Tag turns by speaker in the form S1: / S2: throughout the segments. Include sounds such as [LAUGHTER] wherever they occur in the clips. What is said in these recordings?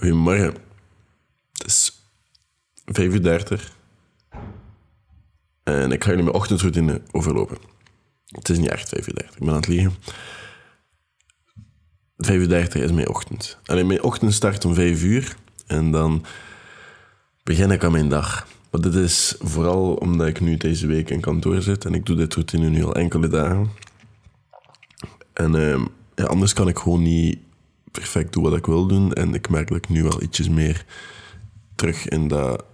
S1: Goedemorgen. Het is 5 uur 30. En ik ga jullie mijn ochtendroutine overlopen. Het is niet echt 5 uur 30, ik ben aan het liegen. 5 uur 30 is mijn ochtend. Alleen mijn ochtend start om 5 uur. En dan begin ik aan mijn dag. Maar dit is vooral omdat ik nu deze week in kantoor zit. En ik doe dit routine nu al enkele dagen. En ja, anders kan ik gewoon niet perfect doen wat ik wil doen. En ik merk dat ik nu wel ietsjes meer terug in dat...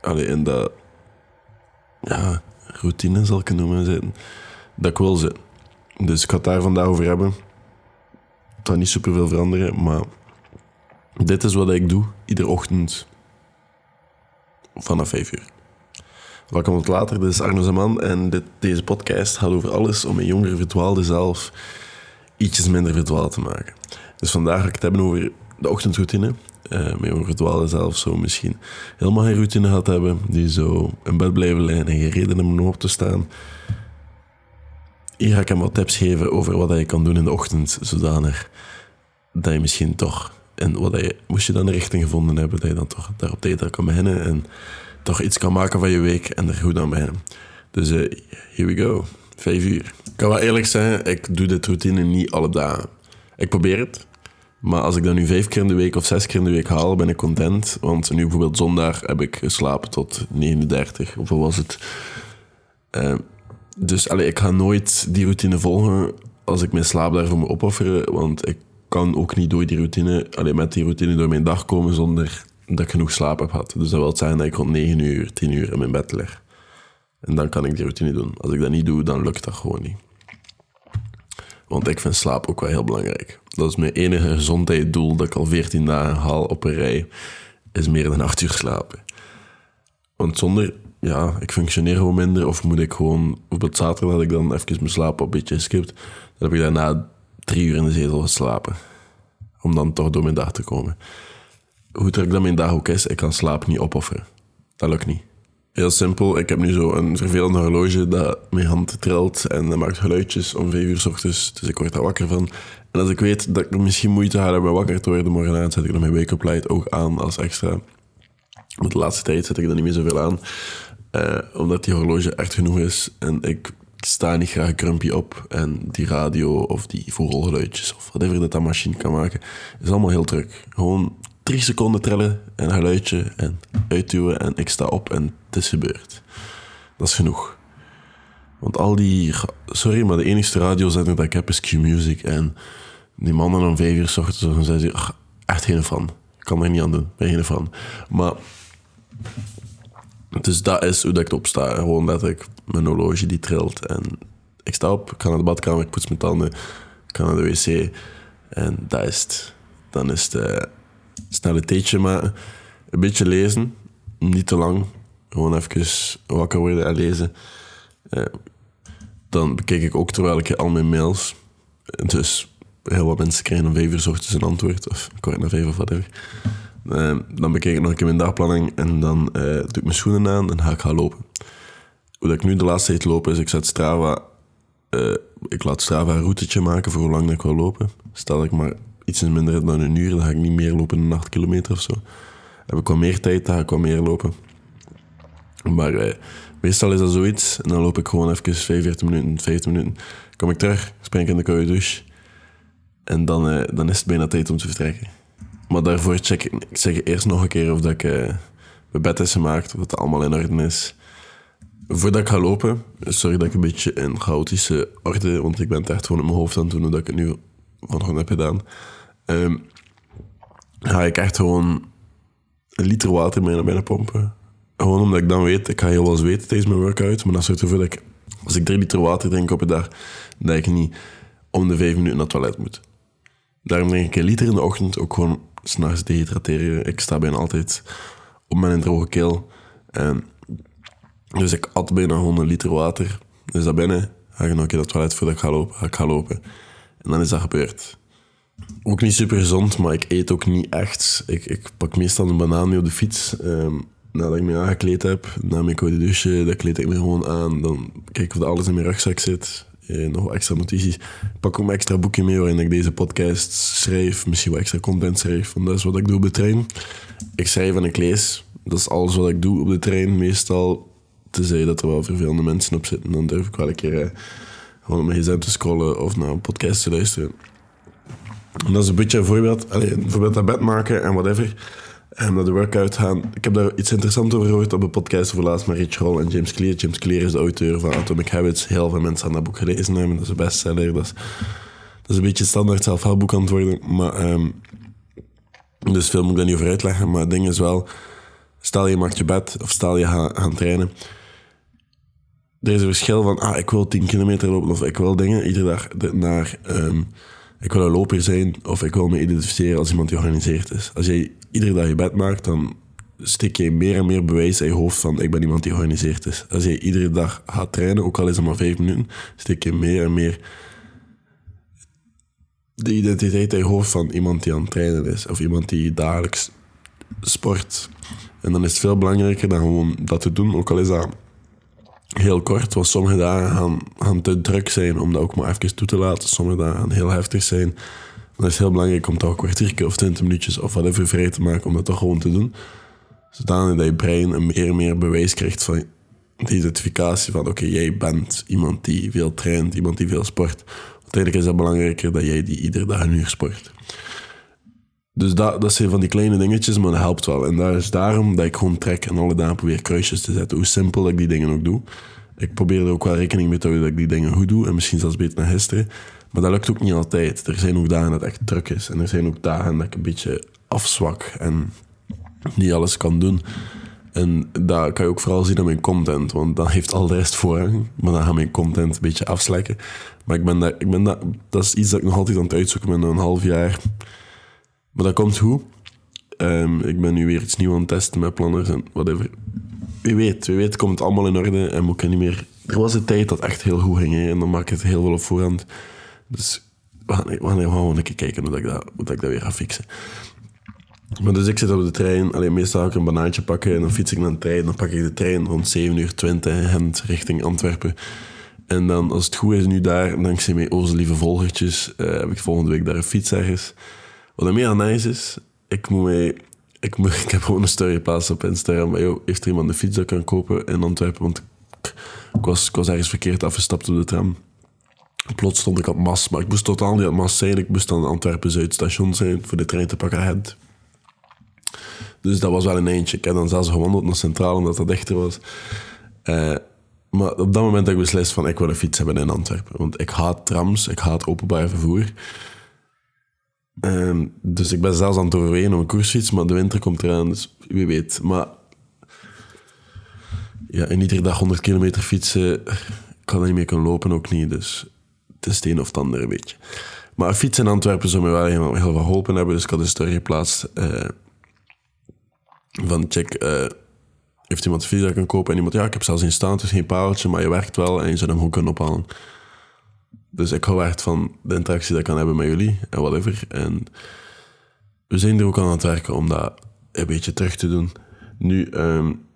S1: Allee, in dat... Ja, routine zal ik het noemen zitten. Dat ik wil zitten. Dus ik ga het daar vandaag over hebben. Het gaat niet superveel veranderen, maar... Dit is wat ik doe, iedere ochtend vanaf 5 uur. Welkom later, dit is Arno Zeman en dit, deze podcast gaat over alles om een jongere verdwaalde zelf ietsjes minder verdwaald te maken. Dus vandaag ga ik het hebben over de ochtendroutine. Uh, mijn jongere verdwaalde zelf zo misschien helemaal geen routine gaat hebben, die zo in bed blijven liggen en geen reden om op te staan. Hier ga ik hem wat tips geven over wat je kan doen in de ochtend, zodanig dat je misschien toch en wat je, moest je dan een richting gevonden hebben, dat je dan toch daar op tijd kan beginnen en toch iets kan maken van je week en er goed aan beginnen. Dus uh, here we go. Vijf uur. Ik kan wel eerlijk zeggen, ik doe dit routine niet alle dagen. Ik probeer het. Maar als ik dat nu vijf keer in de week of zes keer in de week haal, ben ik content. Want nu bijvoorbeeld zondag heb ik geslapen tot 39. Hoeveel was het? Uh, dus allee, ik ga nooit die routine volgen als ik mijn slaap daarvoor moet opofferen. Want ik kan ook niet door die routine, alleen met die routine door mijn dag komen zonder dat ik genoeg slaap heb gehad. Dus dat wil zeggen dat ik rond 9 uur, 10 uur in mijn bed lig. En dan kan ik die routine doen. Als ik dat niet doe, dan lukt dat gewoon niet. Want ik vind slaap ook wel heel belangrijk. Dat is mijn enige gezondheidsdoel dat ik al 14 dagen haal op een rij, is meer dan 8 uur slapen. Want zonder, ja, ik functioneer gewoon minder. Of moet ik gewoon, bijvoorbeeld zaterdag had ik dan even mijn slaap een beetje geskipt. Dan heb ik daarna drie uur in de zetel geslapen. Om dan toch door mijn dag te komen. Hoe druk dat mijn dag ook is, ik kan slaap niet opofferen. Dat lukt niet. Heel simpel, ik heb nu zo een vervelend horloge dat mijn hand trilt en dat maakt geluidjes om vijf uur s ochtends. Dus ik word daar wakker van. En als ik weet dat ik misschien moeite ga hebben wakker te worden morgen zet ik dan mijn wake-up light ook aan als extra. Maar de laatste tijd zet ik er niet meer zoveel aan. Uh, omdat die horloge echt genoeg is. En ik sta niet graag krumpje op. En die radio of die vogelgeluidjes of whatever dat dat machine kan maken, is allemaal heel druk. Gewoon drie seconden trillen en geluidje en uitduwen en ik sta op en is gebeurd. Dat is genoeg. Want al die... Sorry, maar de enige radiozender dat ik heb is Q-Music. En die mannen om vijf uur s ochtends, ze... Echt geen van. Ik kan er niet aan doen. Ben geen van. Maar... Dus dat is hoe dat ik opsta. Gewoon dat ik mijn horloge die trilt. En ik sta op, ik ga naar de badkamer, ik poets mijn tanden. Ik ga naar de wc. En dat is het. Dan is het uh, snel een. Een beetje lezen. Niet te lang. Gewoon even wakker worden en lezen. Uh, dan bekijk ik ook terwijl ik al mijn mails. Dus heel wat mensen krijgen om vijf uur een antwoord. Of kort na vijf of whatever. Uh, dan bekijk ik nog een keer mijn dagplanning. En dan uh, doe ik mijn schoenen aan en ga ik gaan lopen hoe ik nu de laatste tijd loop is, ik zet Strava... Ik laat Strava een routetje maken voor hoe lang ik wil lopen. Stel ik maar iets minder dan een uur, dan ga ik niet meer lopen dan 8 kilometer of zo. Heb ik wat meer tijd, dan ga ik wat meer lopen. Maar uh, meestal is dat zoiets. En dan loop ik gewoon even 45 minuten, 50 minuten. Kom ik terug, spring ik in de koude douche. En dan, uh, dan is het bijna tijd om te vertrekken. Maar daarvoor check ik, zeg eerst nog een keer of dat ik mijn bed is gemaakt, of het allemaal in orde is. Voordat ik ga lopen, sorry dat ik een beetje in chaotische orde, want ik ben het echt gewoon in mijn hoofd aan het doen, dat ik het nu vanochtend heb gedaan. Um, ga ik echt gewoon een liter water mee naar binnen pompen. Gewoon omdat ik dan weet, ik ga heel wel zweten tijdens mijn workout, maar dat zorgt ervoor dat ik, als ik drie liter water drink op een dag, dat ik niet om de vijf minuten naar het toilet moet. Daarom drink ik een liter in de ochtend, ook gewoon s'nachts dehydrateren. Ik sta bijna altijd op mijn droge keel. En dus ik at bijna 100 liter water. Dus dat binnen, ga ik nog een keer naar het toilet voordat ik ga lopen. Ga ik ga lopen. En dan is dat gebeurd. Ook niet super gezond, maar ik eet ook niet echt. Ik, ik pak meestal een banaan mee op de fiets. Um, nadat ik me aangekleed heb, na mijn koude douche, dan kleed ik me gewoon aan. Dan kijk of alles in mijn rugzak zit. eh, nog wat extra notities. Ik pak ook mijn extra boekje mee waarin ik deze podcast schrijf. Misschien wat extra content schrijf. Want dat is wat ik doe op de trein. Ik schrijf en ik lees. Dat is alles wat ik doe op de trein. Meestal, tenzij dat er wel vervelende mensen op zitten, dan durf ik wel een keer eh, gewoon op mijn gsm te scrollen of naar een podcast te luisteren. En dat is een beetje een voorbeeld. Allee, een voorbeeld naar bed maken en whatever. En naar de workout gaan. Ik heb daar iets interessants over gehoord op een podcast over laatst met Rich Roll en James Clear. James Clear is de auteur van Atomic Habits. Heel veel mensen aan dat boek gelezen hebben. Dat is een bestseller. Dat is, dat is een beetje standaard zelfhelpboek aan het. Maar, um, dus veel moet ik daar niet over uitleggen. Maar het ding is wel... Stel je maakt je bed of stel je gaat gaan trainen. Er is een verschil van... Ah, ik wil 10 kilometer lopen of ik wil dingen iedere dag naar... Um, ik wil een loper zijn of ik wil me identificeren als iemand die georganiseerd is. Als jij iedere dag je bed maakt, dan steek je meer en meer bewijs in je hoofd van ik ben iemand die georganiseerd is. Als je iedere dag gaat trainen, ook al is het maar vijf minuten, steek je meer en meer de identiteit in je hoofd van iemand die aan het trainen is. Of iemand die dagelijks sport. En dan is het veel belangrijker dan gewoon dat te doen, ook al is dat heel kort. Want sommige dagen gaan, gaan te druk zijn om dat ook maar even toe te laten. Sommige dagen gaan heel heftig zijn. Dan is het heel belangrijk om toch een kwartiertje of twintig minuutjes of whatever vrij te maken om dat toch gewoon te doen. Zodanig dat je brein een meer en meer bewijs krijgt van de identificatie van oké, jij bent iemand die veel traint, iemand die veel sport. Uiteindelijk is het belangrijker dat jij die iedere dag een uur sport. Dus dat, dat zijn van die kleine dingetjes, maar dat helpt wel. En dat is daarom dat ik gewoon trek en alle dagen probeer kruisjes te zetten. Hoe simpel ik die dingen ook doe. Ik probeer er ook wel rekening mee te houden dat ik die dingen goed doe. En misschien zelfs beter dan gisteren. Maar dat lukt ook niet altijd. Er zijn ook dagen dat het echt druk is. En er zijn ook dagen dat ik een beetje afzwak en niet alles kan doen. En dat kan je ook vooral zien aan mijn content. Want dan heeft al de rest voorrang. Maar dan gaat mijn content een beetje afslekken. Maar ik ben dat, ik ben dat is iets dat ik nog altijd aan het uitzoeken ben. Een half jaar maar dat komt goed. Um, ik ben nu weer iets nieuws aan het testen met planners en whatever. Wie weet, wie weet komt het allemaal in orde en moet ik niet meer... Er was een tijd dat echt heel goed ging en dan maak ik het heel veel op voorhand. Dus we gaan, we een keer kijken hoe ik dat, hoe ik dat weer ga fixen. Maar dus ik zit op de trein. Alleen meestal ga ik een banaantje pakken en dan fiets ik naar de trein. Dan pak ik de trein rond 7 uur 20 en richting Antwerpen. En dan, als het goed is nu daar, dankzij mijn onze lieve volgertjes, uh, heb ik volgende week daar een fiets ergens. Wat meer nice is, ik moet. Ik, moet, ik heb gewoon een story geplaatst op Instagram. Maar joh, heeft er iemand een fiets dat kan kopen in Antwerpen? Want ik, ik, was, ik was ergens verkeerd afgestapt op de tram. Plots stond ik op Mas, maar ik moest totaal niet op Mas zijn. Ik moest dan Antwerpen Zuidstation zijn voor de trein te pakken ahead. Dus dat was wel een eentje. Ik heb dan zelfs gewandeld naar Centraal, omdat dat dichter was. Uh, maar op dat moment heb ik beslist van ik wil een fiets hebben in Antwerpen. Want ik haat trams, ik haat openbaar vervoer. Um, dus ik ben zelfs aan het overwegen om een koersfiets, maar de winter komt eraan, dus wie weet. Maar ja, en iedere dag 100 kilometer fietsen, kan er niet meer kunnen lopen, ook niet. Dus het is het een of het ander een beetje. Maar een fiets in Antwerpen zou me wel heel, heel veel geholpen hebben, dus ik had een story geplaatst uh, van check... Uh, heeft iemand een fiets dat kan kopen? En iemand, ja, ik heb zelfs in staan, is geen pareltje, maar je werkt wel en je zou hem gewoon kunnen ophalen. Dus ik hou echt van de interactie dat ik kan hebben met jullie en whatever. En we zijn er ook aan het werken om dat een beetje terug te doen. Nu, um,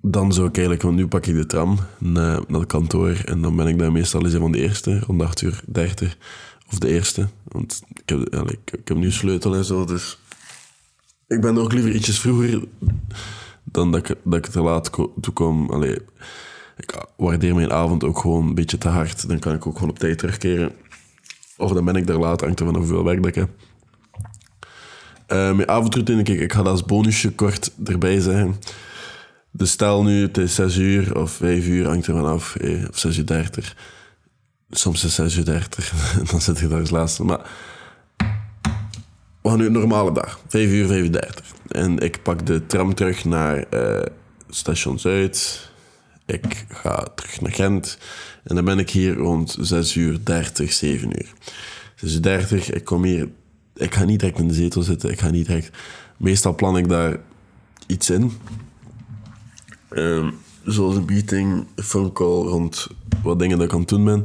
S1: dan zou ik eigenlijk, want nu pak ik de tram naar, naar het kantoor en dan ben ik daar meestal eens een van de eerste, rond 8 uur 30. Of de eerste, want ik heb, ik heb nu sleutel en zo, dus ik ben ook liever ietsjes vroeger dan dat ik, dat ik te laat toe kom. Allee, ik waardeer mijn avond ook gewoon een beetje te hard. Dan kan ik ook gewoon op tijd terugkeren. Of dan ben ik daar laat, hangt er van hoeveel werk ik heb. Uh, mijn avondroutine, kijk, ik ga dat als bonusje kort erbij zeggen. Dus stel nu, het is 6 uur of 5 uur, hangt er vanaf. Eh, of 6 uur 30. Soms is het 6 uur 30, [LAUGHS] dan zit je daar als laatste. Maar we gaan nu een normale dag, 5 uur, 5 uur 30. En ik pak de tram terug naar uh, station Zuid. Ik ga terug naar Gent. En dan ben ik hier rond 6 uur 30, 7 uur. 6 uur 30, ik kom hier... Ik ga niet direct in de zetel zitten. Ik ga niet direct... Meestal plan ik daar iets in. Um, zoals een meeting, een phone call rond wat dingen dat ik aan het doen ben.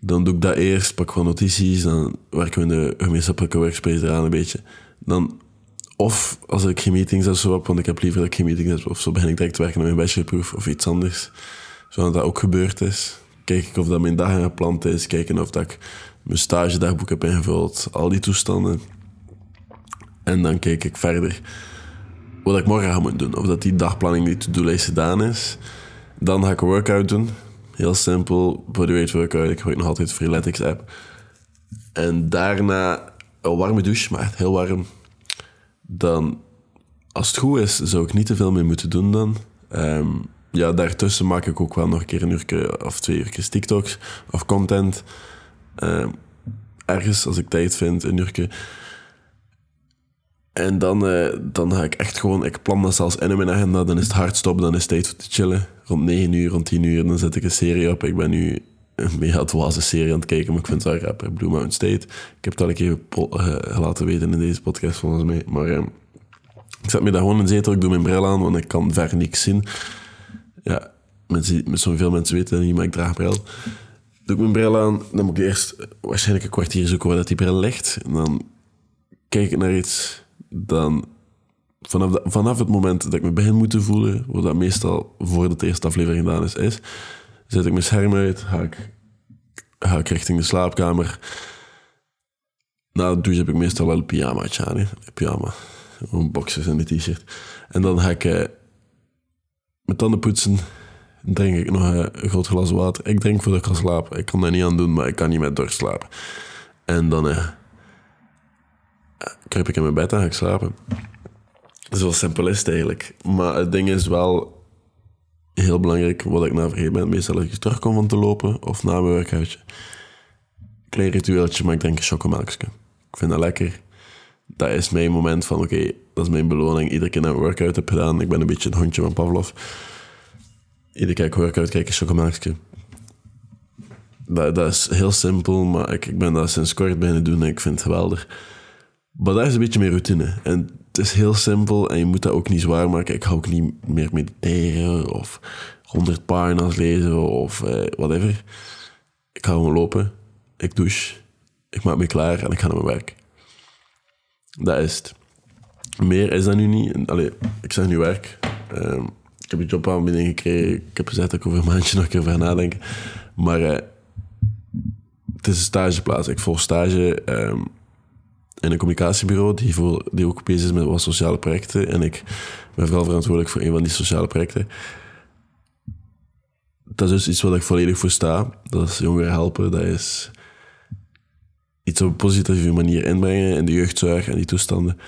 S1: Dan doe ik dat eerst, pak wat notities, dan werken we in de gemeenschappelijke workspace eraan een beetje. Dan of als ik geen meetings heb, zo op, want ik heb liever dat ik geen meetings heb, of zo begin ik direct te werken aan mijn bachelorproef of iets anders. zodat dat ook gebeurd is. Kijk ik of dat mijn dag gepland is. Kijken of dat ik mijn stagedagboek heb ingevuld. Al die toestanden. En dan kijk ik verder wat ik morgen ga moeten doen. Of dat die dagplanning, die to-do-lijst gedaan is. Dan ga ik een workout doen. Heel simpel, bodyweight workout. Ik gebruik nog altijd de Freeletics app. En daarna een warme douche, maar echt heel warm. Dan, als het goed is, zou ik niet te veel meer moeten doen dan. Ehm, ja, daartussen maak ik ook wel nog een keer een uur of twee uur TikToks of content. Ehm, ergens, als ik tijd vind, een uur. En dan, eh, dan ga ik echt gewoon, ik plan dat zelfs in mijn agenda. Dan is het hard stoppen, dan is het tijd voor te chillen. Rond 9 uur, rond 10 uur, dan zet ik een serie op. Ik ben nu [LAUGHS] een mega dwaze serie aan het kijken, maar ik vind het wel rapper. Blue Mountain State. Ik heb het al een keer uh, laten weten in deze podcast, volgens mij. Maar uh, ik zet me daar gewoon in zetel, ik doe mijn bril aan, want ik kan ver niks zien. Ja, mensen, zoveel mensen weten dat niet, maar ik draag bril. Doe ik mijn bril aan, dan moet ik eerst waarschijnlijk een kwartier zoeken waar dat die bril ligt. En dan kijk ik naar iets dan vanaf, vanaf het moment dat ik me begin moet voelen, wat dat meestal voordat de eerste aflevering gedaan is, is, zet ik mijn scherm uit, ga ik, ga ik richting de slaapkamer. Na de heb ik meestal wel een pyjama aan, hè. pyjama, een boxers en een t-shirt. En dan ga ik eh, mijn tanden poetsen, drink ik nog een groot glas water. Ik drink voordat ik ga slapen. Ik kan daar niet aan doen, maar ik kan niet met dorst slapen. En dan... Eh, kruip ik in mijn bed en ga ik slapen. Zo simpel is het eigenlijk. Maar het ding is wel heel belangrijk, wat ik na vergeten ben. Meestal als ik terugkom van te lopen of na mijn werkhuisje. Klein ritueeltje, maar ik drink een chocomelkje. Ik vind dat lekker. Dat is mijn moment van, oké, dat is mijn beloning. Iedere keer dat ik een workout heb gedaan, ik ben een beetje het hondje van Pavlov. Iedere keer ik workout, kijk een chocomelkje. Dat, dat is heel simpel, maar ik, ik ben dat sinds kort beginnen doen en ik vind het geweldig. Maar dat is een beetje meer routine. En het is heel simpel en je moet dat ook niet zwaar maken. Ik ga ook niet meer mediteren of 100 pagina's lezen of eh, whatever. Ik ga gewoon lopen, ik douche, ik maak me klaar en ik ga naar mijn werk. Dat is het. Meer is dat nu niet. Allee, ik zeg nu werk. Um, ik heb een jobaanbieding gekregen. Ik heb gezegd dat ik over een maandje nog een keer over nadenken. Maar uh, het is een stageplaats. Ik volg stage. Um, in een communicatiebureau die, voor, die ook bezig is met wat sociale projecten. En ik ben vooral verantwoordelijk voor een van die sociale projecten. Dat is dus iets wat ik volledig voor sta. Dat is jongeren helpen. Dat is iets op een positieve manier inbrengen in de jeugdzorg en die toestanden.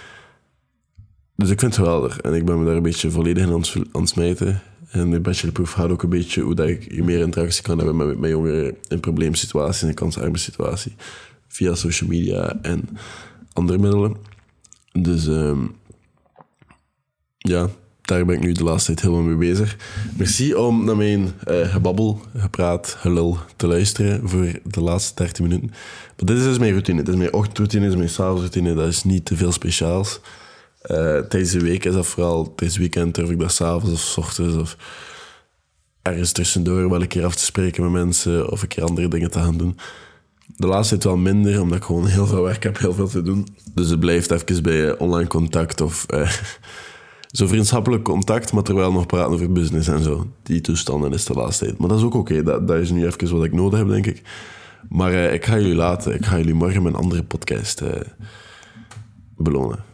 S1: Dus ik vind het geweldig. En ik ben me daar een beetje volledig in aan het smijten. En de bachelorproef gaat ook een beetje hoe dat ik meer interactie kan hebben met, met jongeren in probleemsituaties, een kansarme situatie. Via social media en andere middelen. Dus um, ja, daar ben ik nu de laatste tijd helemaal mee bezig. Merci om naar mijn uh, gebabbel, gepraat, gelul te luisteren voor de laatste 30 minuten. Maar dit is dus mijn routine. Dit is mijn ochtendroutine, dit is mijn s'avondsroutine. Dat is niet te veel speciaals. Uh, tijdens de week is dat vooral, tijdens weekend durf ik dat s'avonds of s ochtends of ergens tussendoor wel een keer af te spreken met mensen of een keer andere dingen te gaan doen de laatste tijd wel minder, omdat ik gewoon heel veel werk heb, heel veel te doen. Dus het blijft even bij online contact of eh, [LAUGHS] zo vriendschappelijk contact, maar terwijl nog praten over business en zo. Die toestanden is de laatste tijd. Maar dat is ook oké, dat, dat is nu even wat ik nodig heb, denk ik. Maar eh, ik ga jullie laten, ik ga jullie morgen een andere podcast eh, belonen.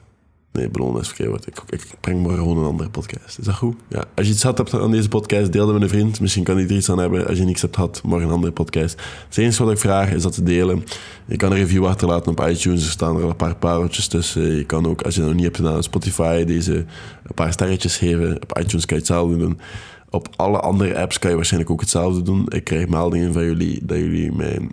S1: Nee, belonen is verkeerd. Ik, ik breng morgen gewoon een andere podcast. Is dat goed? Ja. Als je iets had hebt aan deze podcast, deel het met een vriend. Misschien kan hij er iets aan hebben. Als je niks hebt gehad, morgen een andere podcast. Het enige wat ik vraag is dat te delen. Je kan een review achterlaten op iTunes. Er staan er al een paar pareltjes tussen. Je kan ook, als je dat nog niet hebt gedaan, Spotify deze een paar sterretjes geven. Op iTunes kan je hetzelfde doen. Op alle andere apps kan je waarschijnlijk ook hetzelfde doen. Ik krijg meldingen van jullie dat jullie mijn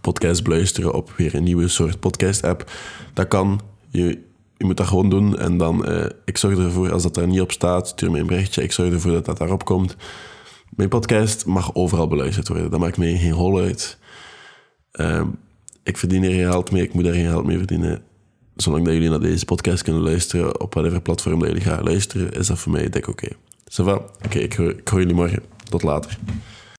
S1: podcast beluisteren op weer een nieuwe soort podcast-app. Dat kan. Je, je moet dat gewoon doen. En dan, uh, ik zorg ervoor, als dat er niet op staat, stuur me een berichtje. Ik zorg ervoor dat dat daarop komt. Mijn podcast mag overal beluisterd worden. Dat maakt mij geen hol uit. Uh, ik verdien er geen geld mee, ik moet er geen geld mee verdienen. Zolang dat jullie naar deze podcast kunnen luisteren, op whatever platform dat jullie gaan luisteren, is dat voor mij dik oké. Okay. Oké, ik, ik hoor jullie morgen. Tot later.